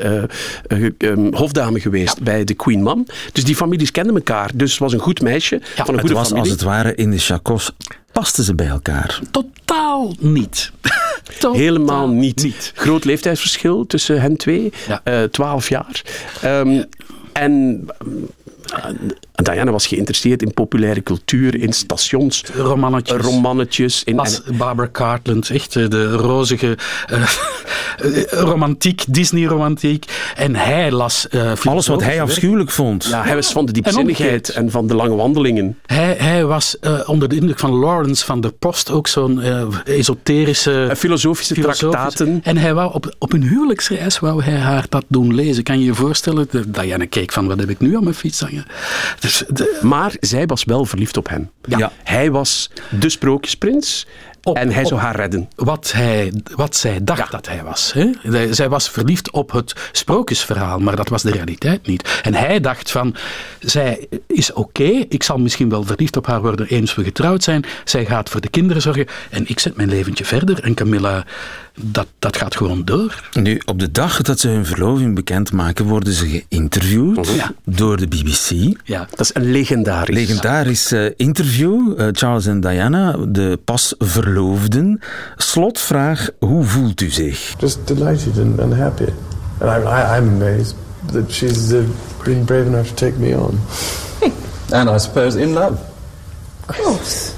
ehm, hofdame geweest bij de Queen Mom. Dus die families kenden elkaar. Dus het was een goed meisje van een Het goede was familie. als het ware in de chacos, pasten ze bij elkaar. Totaal niet. *laughs* Totaal Helemaal niet. Groot leeftijdsverschil tussen hen twee. eh, Twaalf jaar. Ehm, En eh, Diana was geïnteresseerd in populaire cultuur, in stations. Romannetjes. Romannetjes. In, Pas Barbara Cartland, echt eh, de rozige eh, *laughs* romantiek, Disney-romantiek. En hij las eh, Alles wat hij afschuwelijk vond. ja, hij was van de En diepzinnigheid en van de lange wandelingen. Hij, hij was onder de indruk van Lawrence van der Post, ook zo'n esoterische... Filosofische tractaten. En hij wou op, op een huwelijksreis wou hij haar dat doen lezen. Kan je je voorstellen? Diana keek van, wat heb ik nu aan mijn fiets hangen? Dus de, Maar zij was wel verliefd op hem. Ja. Hij was de sprookjesprins. En hij zou haar redden. wat, hij, wat zij dacht dat hij was. Hè? Zij- was verliefd op het sprookjesverhaal, maar dat was de realiteit niet. En hij dacht van, zij is oké, ik zal misschien wel verliefd op haar worden eens we getrouwd zijn. Zij gaat voor de kinderen zorgen en ik zet mijn leventje verder. En Camilla, dat, dat gaat gewoon door. Nu, op de dag dat ze hun verloving bekendmaken, worden ze geïnterviewd Ja. door de BBC. Ja. Dat is een legendarisch. Legendarisch eh, interview. eh, Charles en Diana, de pas verloofden. Slotvraag, hoe voelt u zich? Just delighted and, and happy. And I'm, I, I'm amazed that she's uh, been brave enough to take me on. *laughs* And I suppose in love. Of course.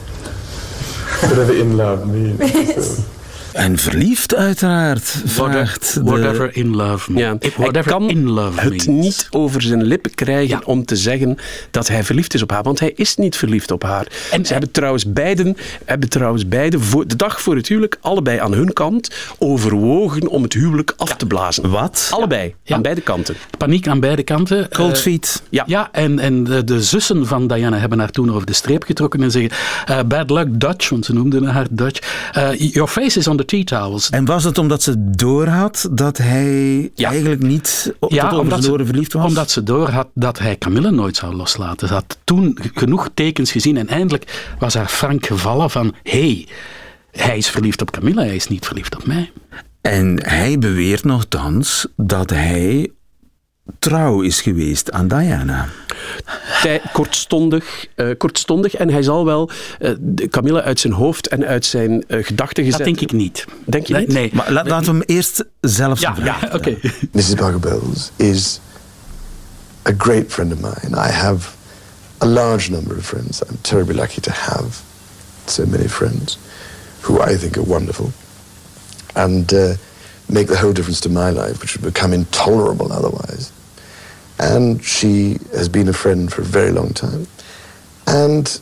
Whatever in love means. *laughs* En verliefd uiteraard, vraagt de... Whatever in love. Ja, hij Whatever kan in love het means. niet over zijn lippen krijgen om te zeggen dat hij verliefd is op haar. Want hij is niet verliefd op haar. En ze hebben trouwens beiden, hebben trouwens beiden voor, de dag voor het huwelijk, allebei aan hun kant, overwogen om het huwelijk af te blazen. Wat? Allebei, aan beide kanten. Paniek aan beide kanten. Cold Eh, feet. Ja, ja en, en de, de zussen van Diana hebben haar toen over de streep getrokken en zeggen: eh, Bad luck Dutch, want ze noemden haar Dutch. eh, your face is on the tea towels. En was het omdat ze doorhad dat hij eigenlijk niet op tot ze, oren verliefd was? omdat ze doorhad dat hij Camilla nooit zou loslaten. Ze had toen genoeg tekens gezien en eindelijk was haar frank gevallen van: hé, hey, hij is verliefd op Camilla, hij is niet verliefd op mij. En hij beweert nogthans dat hij trouw is geweest aan Diana. Tij- kortstondig, eh, kortstondig. En hij zal wel eh, de Camilla uit zijn hoofd en uit zijn eh, gedachten gezet. Dat denk ik niet. Denk je Nee, niet? nee. Maar la- laten we hem eerst zelf Ja, zijn ja, oké. Mrs. Parker Bowles is a great friend of mine. I have a large number of friends. I'm terribly lucky to have so many friends who I think are wonderful and uh, make the whole difference to my life, which would become intolerable otherwise. And she has been a friend for a very long time. And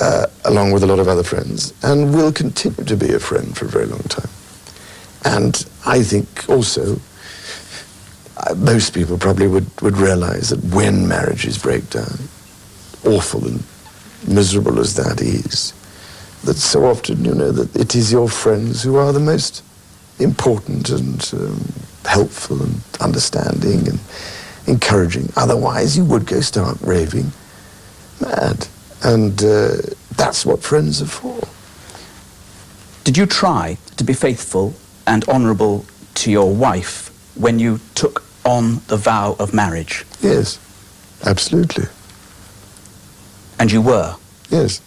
uh, along with a lot of other friends, and will continue to be a friend for a very long time. And I think also, uh, most people probably would, would realize that when marriages break down, awful and miserable as that is, that so often, you know, that it is your friends who are the most important and um, helpful and understanding and encouraging. Otherwise, you would go start raving mad. And uh, that's what friends are for. Did you try to be faithful and honourable to your wife when you took on the vow of marriage? Yes, absolutely. And you were? Yes.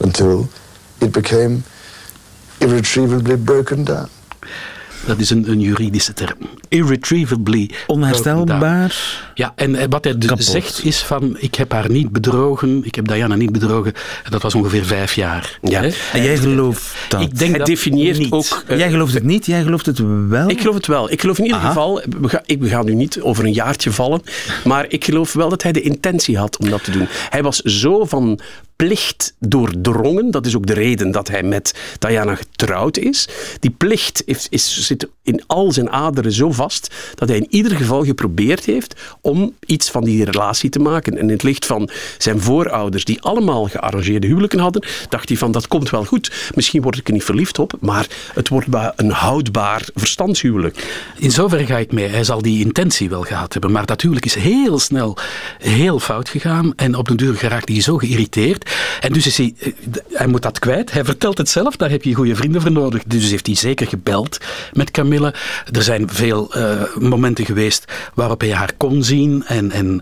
Until it became irretrievably broken down. Dat is een, een juridische term. Irretrievably. Onherstelbaar. Ja, en eh, wat hij dus Kapot. zegt is van, ik heb haar niet bedrogen, ik heb Diana niet bedrogen. En dat was ongeveer vijf jaar. Ja. Hè? En jij gelooft dat? Ik denk Hij dat definieert niet. ook... eh, jij gelooft het niet, jij gelooft het wel? Ik geloof het wel. Ik geloof in ieder Aha. geval, we gaan, ik, we gaan nu niet over een jaartje vallen, maar ik geloof wel dat hij de intentie had om dat te doen. Hij was zo van plicht doordrongen, dat is ook de reden dat hij met Diana getrouwd is. Die plicht is, is, zit in al zijn aderen zo vast dat hij in ieder geval geprobeerd heeft om iets van die relatie te maken. En in het licht van zijn voorouders, die allemaal gearrangeerde huwelijken hadden, dacht hij van dat komt wel goed. Misschien word ik er niet verliefd op, maar het wordt ba- een houdbaar verstandshuwelijk. In zoverre ga ik mee. Hij zal die intentie wel gehad hebben. Maar dat huwelijk is heel snel heel fout gegaan. En op den duur geraakt hij zo geïrriteerd. En dus is hij, eh, hij moet dat kwijt. Hij vertelt het zelf, daar heb je goede vrienden voor nodig. Dus heeft hij zeker gebeld met Camille. Er zijn veel eh, momenten geweest waarop hij haar kon zien. En, en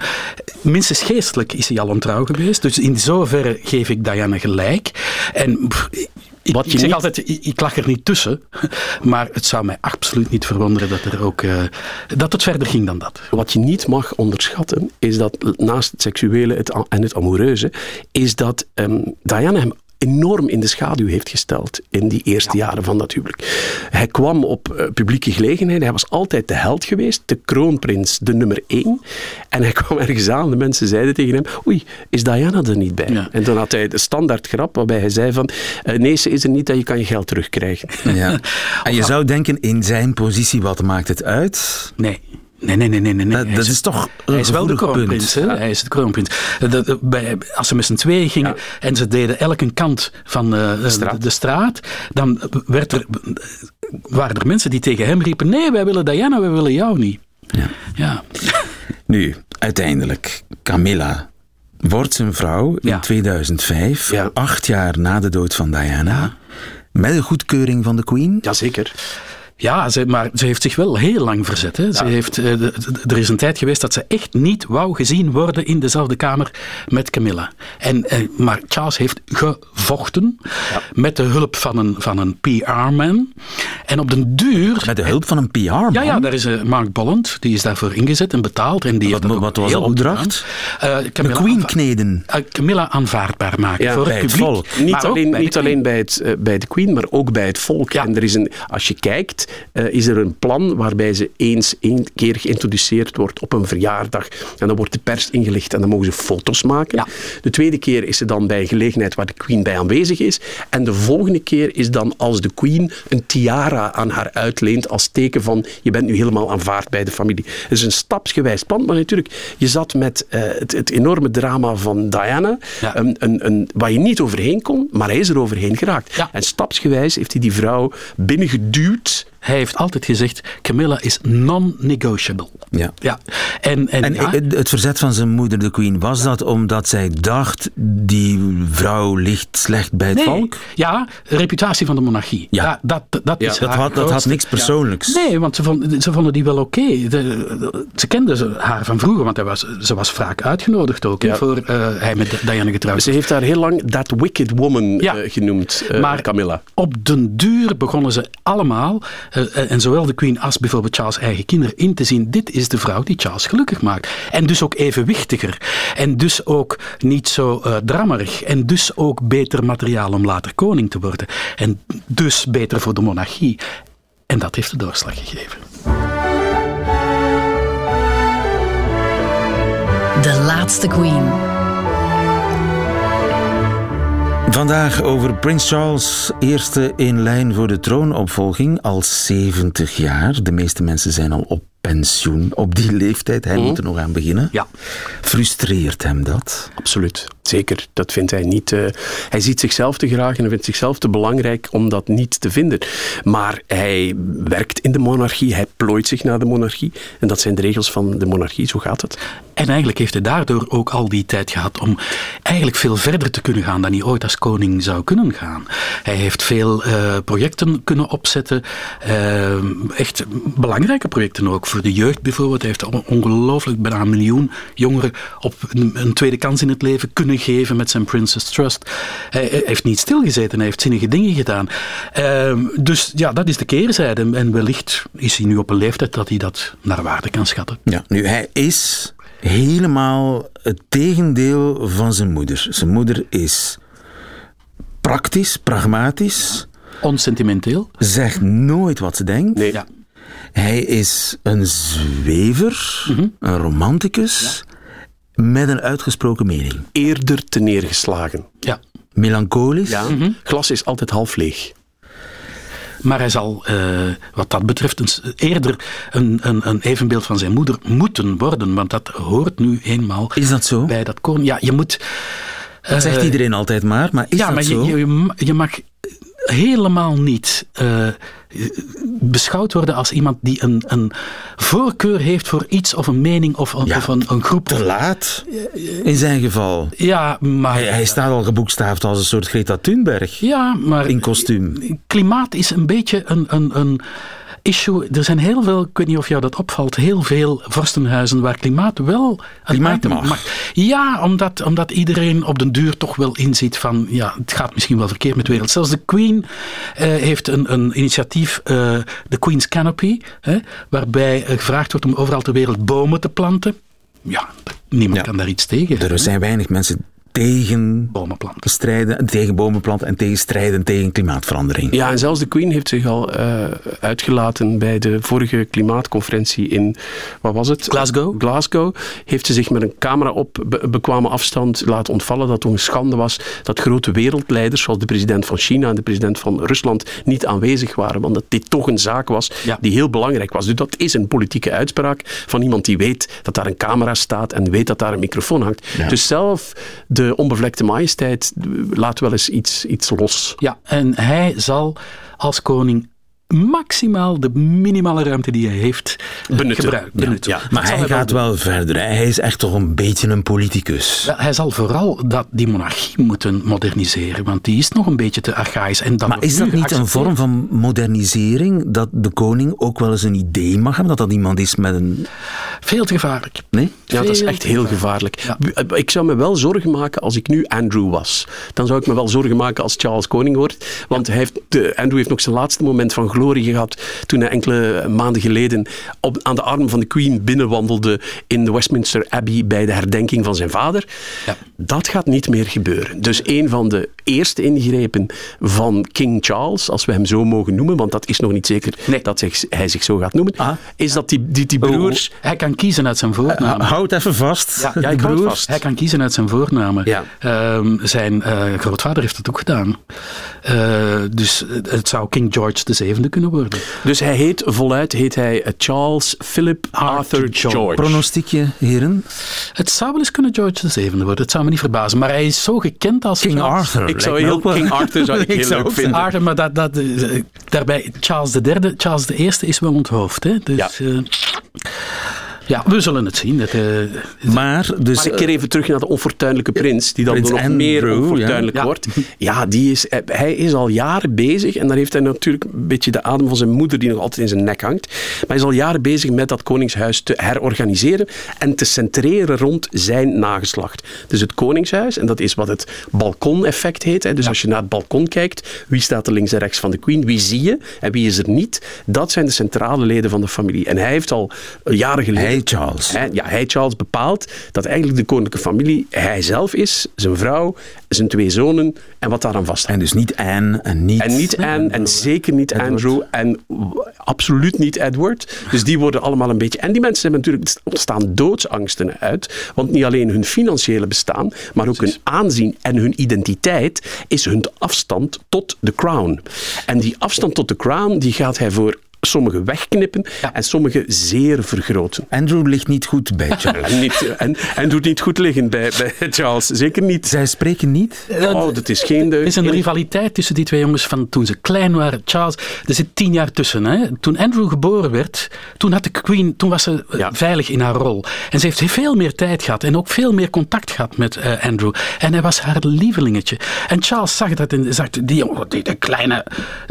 minstens geestelijk is hij al ontrouw geweest. Dus in zoverre geef ik Diana gelijk. En Wat ik je zeg niet- altijd, ik, ik lag er niet tussen. *laughs* Maar het zou mij absoluut niet verwonderen dat, er ook, eh, dat het verder ging dan dat. Wat je niet mag onderschatten, is dat naast het seksuele het, en het amoureuze, is dat ehm, Diana hem enorm in de schaduw heeft gesteld in die eerste jaren van dat huwelijk. Hij kwam op eh, publieke gelegenheden, hij was altijd de held geweest, de kroonprins, de nummer één. En hij *laughs* kwam ergens aan, de mensen zeiden tegen hem, oei, is Diana er niet bij? En dan had hij de standaard grap waarbij hij zei van, eh, nee, ze is er niet, dat je kan je geld terugkrijgen. Ja. *laughs* En je zou denken, in zijn positie, wat maakt het uit? Nee. Nee, nee, nee, nee. nee. Dat, is- is toch een Hij is wel de kroonprins. Hè? Hij is de kroonprins. Dat- bij- als ze met z'n tweeën gingen en ze deden elke kant van eh, de, straat. de straat, dan werd er, waren er mensen die tegen hem riepen: Nee, wij willen Diana, wij willen jou niet. Ja. Ja. *laughs* Nu, uiteindelijk, Camilla wordt zijn vrouw in 2005, acht jaar na de dood van Diana, met de goedkeuring van de Queen. Jazeker. Ja, ze, maar ze heeft zich wel heel lang verzet. Hè. Ze heeft, eh, de- de- er is een tijd geweest dat ze echt niet wou gezien worden in dezelfde kamer met Camilla. En, eh, maar Charles heeft gevochten met de hulp van een, van een PR-man. En op den duur... Met de hulp van een PR-man? Ja, ja, daar is eh, Mark Bolland, die is daarvoor ingezet en betaald. En die heeft dat ook wat was de opdracht? Eh, Camilla de Queen kneden. Camilla aanvaardbaar maken Ja, voor bij het het publiek. volk. Niet alleen, bij de niet Queen. alleen bij, het, bij de Queen, maar ook bij het volk. En er is een, als je kijkt, eh, is er een plan waarbij ze eens één keer geïntroduceerd wordt op een verjaardag. En dan wordt de pers ingelicht en dan mogen ze foto's maken. De tweede keer is ze dan bij een gelegenheid waar de Queen bij aanwezig is. En de volgende keer is dan als de Queen een tiara aan haar uitleent als teken van je bent nu helemaal aanvaard bij de familie. Het is een stapsgewijs plan, maar natuurlijk, je zat met eh, het, het enorme drama van Diana, een, een, een, waar je niet overheen kon, maar hij is er overheen geraakt. En stapsgewijs heeft hij die vrouw binnengeduwd. Hij heeft altijd gezegd, Camilla is non-negotiable. Ja. Ja. En, en, En ja, het verzet van zijn moeder, de Queen, was dat omdat zij dacht, die vrouw ligt slecht bij het nee. volk? Ja, reputatie van de monarchie. Ja. dat, dat, dat, Ja, is dat had- dat had niks persoonlijks. Nee, want ze vonden, ze vonden die wel oké. Ze kenden ze, haar van vroeger, want hij was, ze was vaak uitgenodigd ook, voor eh, hij met Diana getrouwd Ze heeft haar heel lang That Wicked Woman eh, genoemd, eh, maar Camilla. op den duur begonnen ze allemaal, eh, en zowel de Queen als bijvoorbeeld Charles' eigen kinderen, in te zien: dit is de vrouw die Charles gelukkig maakt. En dus ook evenwichtiger. En dus ook niet zo eh drammerig. En dus ook beter materiaal om later koning te worden. En dus beter voor de monarchie. En dat heeft de doorslag gegeven. De laatste Queen. Vandaag over Prins Charles, eerste in lijn voor de troonopvolging, al 70 jaar. De meeste mensen zijn al op pensioen op die leeftijd. Hij moet er nog aan beginnen. Ja. Frustreert hem dat? Absoluut. Zeker, dat vindt hij niet. eh, hij ziet zichzelf te graag en hij vindt zichzelf te belangrijk om dat niet te vinden. Maar hij werkt in de monarchie, hij plooit zich naar de monarchie. En dat zijn de regels van de monarchie, zo gaat het. En eigenlijk heeft hij daardoor ook al die tijd gehad om eigenlijk veel verder te kunnen gaan dan hij ooit als koning zou kunnen gaan. Hij heeft veel eh, projecten kunnen opzetten, eh, echt belangrijke projecten ook voor de jeugd bijvoorbeeld. Hij heeft on- ongelooflijk bijna een miljoen jongeren op een, een tweede kans in het leven kunnen geven met zijn Princess Trust. Hij, hij heeft niet stilgezeten, hij heeft zinnige dingen gedaan. Eh, dus ja, dat is de keerzijde. En wellicht is hij nu op een leeftijd dat hij dat naar waarde kan schatten. Ja, nu hij is helemaal het tegendeel van zijn moeder. Zijn moeder is praktisch, pragmatisch. Onsentimenteel. Zegt nooit wat ze denkt. Nee. Ja. Hij is een zwever, een romanticus, met een uitgesproken mening. Eerder te neergeslagen. Ja. Melancholisch. Ja, glas is altijd half leeg. Maar hij zal, eh, wat dat betreft, een eerder een, een, een evenbeeld van zijn moeder moeten worden. Want dat hoort nu eenmaal Is dat zo? bij dat koning. Ja, je moet... Dat zegt eh, iedereen altijd maar, maar is ja, dat maar zo? je, je mag helemaal niet eh, beschouwd worden als iemand die een, een voorkeur heeft voor iets of een mening of, een- Ja, of een, een groep. Te laat, in zijn geval. Ja, maar, Hij, hij staat al geboekstaafd als een soort Greta Thunberg. ja, maar In kostuum. klimaat is een beetje een, een, een issue. Er zijn heel veel, ik weet niet of jou dat opvalt, heel veel vorstenhuizen waar klimaat wel een Klimaat item mag. Ja, omdat, omdat iedereen op den duur toch wel inziet van, ja, het gaat misschien wel verkeerd met de wereld. Zelfs de Queen eh, heeft een, een initiatief, eh, de Queen's Canopy, hè, waarbij gevraagd wordt om overal ter wereld bomen te planten. Ja, niemand Ja. kan daar iets tegen. Er zijn weinig mensen tegen bomen planten. strijden, tegen bomen planten en tegen strijden tegen klimaatverandering. Ja, en zelfs de Queen heeft zich al eh, uitgelaten bij de vorige klimaatconferentie in, wat was het? Glasgow. Glasgow. Heeft ze zich met een camera op be- bekwame afstand laten ontvallen dat het toch een schande was dat grote wereldleiders, zoals de president van China en de president van Rusland, niet aanwezig waren. Want dat dit toch een zaak was Ja. die heel belangrijk was. Dus dat is een politieke uitspraak van iemand die weet dat daar een camera staat en weet dat daar een microfoon hangt. Ja. Dus zelf de onbevlekte majesteit laat wel eens iets, iets los. Ja, en hij zal als koning maximaal de minimale ruimte die hij heeft eh, Benutten. Ja, benutten. ja. Dat Maar hij wel gaat doen. wel verder. hè. Hij is echt toch een beetje een politicus. Hij zal vooral dat, die monarchie moeten moderniseren, want die is nog een beetje te archaïs. En Maar is dat niet een vorm van modernisering? Dat de koning ook wel eens een idee mag hebben? Dat dat iemand is met een... Veel te gevaarlijk. Nee? Ja, dat is echt heel gevaarlijk. gevaarlijk. Ja. B- Ik zou me wel zorgen maken als ik nu Andrew was. Dan zou ik me wel zorgen maken als Charles koning wordt. Want hij heeft, de, Andrew heeft nog zijn laatste moment van glorie gehad toen hij enkele maanden geleden op, aan de arm van de Queen binnenwandelde in de Westminster Abbey bij de herdenking van zijn vader. Ja. Dat gaat niet meer gebeuren. Dus een van de eerste ingrepen van King Charles, als we hem zo mogen noemen, want dat is nog niet zeker dat zich- hij zich zo gaat noemen, Ah. is dat die, die, die broers... Hij kan kiezen uit zijn voornaam. Houd even vast. Ja, ik broers. vast. Hij kan kiezen uit zijn voornamen. Ja. Ehm, zijn eh, grootvader heeft het ook gedaan. Eh, dus het- zou King George VII kunnen worden. Dus hij heet voluit heet hij eh, Charles Philip Arthur George. Pronostiekje, heren? Het zou wel eens kunnen George VII worden. Het zou me niet verbazen. Maar hij is zo gekend als King Charles- Arthur. Ik zou lijkt me heel ook King Arthur zou *laughs* ik heel zou leuk ook vinden. Arthur, maar dat, dat, eh, daarbij Charles III, Charles I is wel onthoofd. Hè? Dus, Ja. eh, ja, we zullen het zien. Het, eh, Maar, dus... Maar ik keer even terug naar de onfortuinlijke prins, die dan Prins nog Andrew, meer onfortuinlijk ja. wordt. Ja, die is, hij is al jaren bezig, en daar heeft hij natuurlijk een beetje de adem van zijn moeder die nog altijd in zijn nek hangt. Maar hij is al jaren bezig met dat koningshuis te herorganiseren en te centreren rond zijn nageslacht. Dus het koningshuis, en dat is wat het balkoneffect heet. Hè. Dus als je naar het balkon kijkt, wie staat er links en rechts van de queen, wie zie je en wie is er niet, dat zijn de centrale leden van de familie. En hij heeft al jaren geleden... Hij Charles. Hij, ja, hij Charles bepaalt dat eigenlijk de koninklijke familie hij zelf is, zijn vrouw, zijn twee zonen en wat daaraan vast. En dus niet Anne en niet... En niet Anne en zeker niet Andrew en absoluut niet Edward. Dus die worden allemaal een beetje... En die mensen hebben natuurlijk... ontstaan doodsangsten uit. Want niet alleen hun financiële bestaan, maar ook hun aanzien en hun identiteit is hun afstand tot de crown. En die afstand tot de crown, die gaat hij voor sommige wegknippen en sommige zeer vergroten. Andrew ligt niet goed bij *laughs* Charles. En, niet, en, en doet niet goed liggen bij, bij Charles. Zeker niet. Zij spreken niet? Oh, dat is geen... Er is een rivaliteit tussen die twee jongens van toen ze klein waren. Charles, er zit tien jaar tussen. Hè? Toen Andrew geboren werd, toen had de Queen, toen was ze eh, veilig in haar rol. En ze heeft veel meer tijd gehad en ook veel meer contact gehad met eh, Andrew. En hij was haar lievelingetje. En Charles zag dat en zag, die jongen, die, die kleine,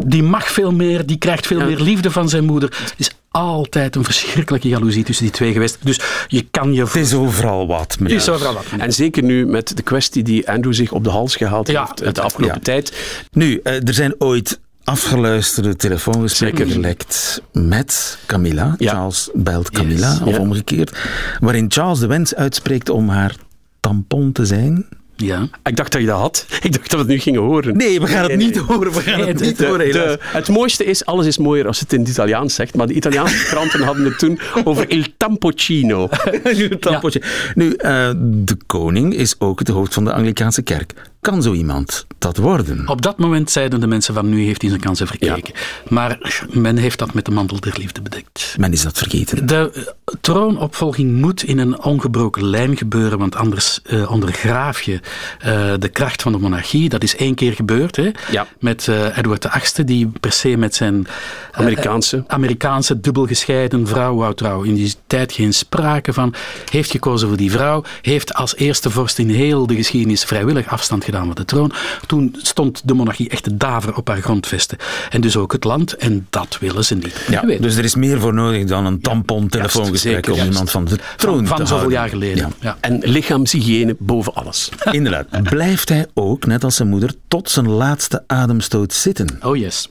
die mag veel meer, die krijgt veel meer liefde van zijn moeder. Er is altijd een verschrikkelijke jaloezie tussen die twee geweest. Dus je kan je... Het is overal wat. Het is overal wat. En zeker nu met de kwestie die Andrew zich op de hals gehaald heeft eh, de afgelopen Ja. tijd. Nu, eh, er zijn ooit afgeluisterde telefoongesprekken gelekt met Camilla. Charles belt Camilla, Yes. of Ja. omgekeerd. Waarin Charles de wens uitspreekt om haar tampon te zijn. Ja. Ik dacht dat je dat had. *laughs* Ik dacht dat we het nu gingen horen. Nee, we gaan het niet horen. We gaan het niet De- horen, de- het mooiste is, alles is mooier als het in het Italiaans zegt, maar de Italiaanse *laughs* kranten hadden het toen over il tampocino. *laughs* Tampotje. Nu, eh, de koning is ook het hoofd van de Anglikaanse kerk. Kan zo iemand dat worden? Op dat moment zeiden de mensen van nu heeft hij zijn kansen verkeken. Maar men heeft dat met de mantel der liefde bedekt. Men is dat vergeten. De eh, troonopvolging moet in een ongebroken lijn gebeuren, want anders eh, ondergraaf je eh, de kracht van de monarchie. Dat is één keer gebeurd hè, met eh, Edward VIII, die per se met zijn Amerikaanse. Amerikaanse dubbel gescheiden vrouw wou trouwen. In die tijd geen sprake van. Heeft gekozen voor die vrouw. Heeft als eerste vorst in heel de geschiedenis vrijwillig afstand gedaan van de troon. Toen stond de monarchie echt te daver op haar grondvesten. En dus ook het land. En dat willen ze niet. Ja, dus er is meer voor nodig dan een tampon-telefoongesprek om iemand van de troon van te zoveel houden. jaar geleden. Ja. Ja. En lichaamshygiëne boven alles. Inderdaad. *laughs* Blijft hij ook, net als zijn moeder, tot zijn laatste ademstoot zitten? Oh yes.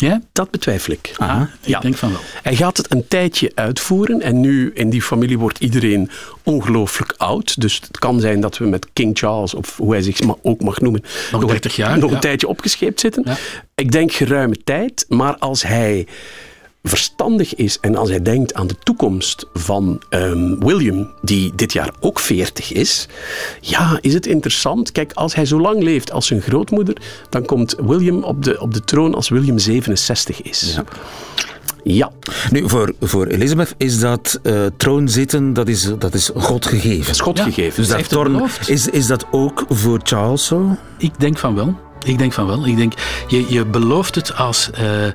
Ja? Dat betwijfel ik. Aha. Ik denk van wel. Hij gaat het een tijdje uitvoeren en nu in die familie wordt iedereen ongelooflijk oud. Dus het kan zijn dat we met King Charles, of hoe hij zich ook mag noemen, Nog 30 jaar, nog ja. een tijdje opgescheept zitten. Ik denk geruime tijd, maar als hij verstandig is en als hij denkt aan de toekomst van ehm, William, die dit jaar ook 40 is, ja, is het interessant. Kijk, als hij zo lang leeft als zijn grootmoeder, dan komt William op de, op de troon als William 67 is. Ja. ja. Nu, voor, voor Elizabeth is dat eh, troonzitten, dat is, dat is God gegeven. Dat is God gegeven. Dus Ze dat torn, is, is dat ook voor Charles zo? Ik denk van wel. Ik denk van wel. Ik denk, je, je belooft het als eh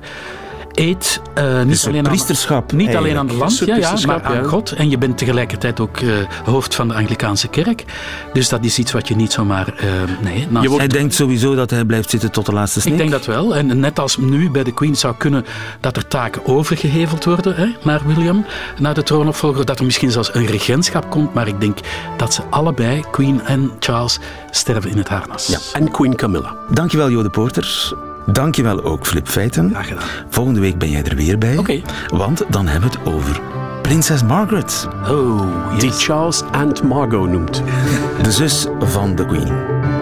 eed, eh, niet, een alleen aan, priesterschap niet alleen aan het land, ja, ja, priesterschap, maar aan ja. God. En je bent tegelijkertijd ook eh, hoofd van de Anglikaanse kerk. Dus dat is iets wat je niet zomaar... eh, nee, naast- Hij denkt sowieso dat hij blijft zitten tot de laatste snik. ik denk dat wel. En net als nu bij de Queen zou kunnen dat er taken overgeheveld worden hè, naar William, naar de troonopvolger, dat er misschien zelfs een regentschap komt. Maar ik denk dat ze allebei, Queen en Charles, sterven in het harnas. Ja, en Queen Camilla. Dankjewel, Jode Poorter. Dankjewel ook, Flip Feiten. Graag gedaan. Volgende week ben jij er weer bij. Oké. Want dan hebben we het over prinses Margaret. Oh, yes. Die Charles Aunt Margot noemt. *laughs* De zus van de Queen.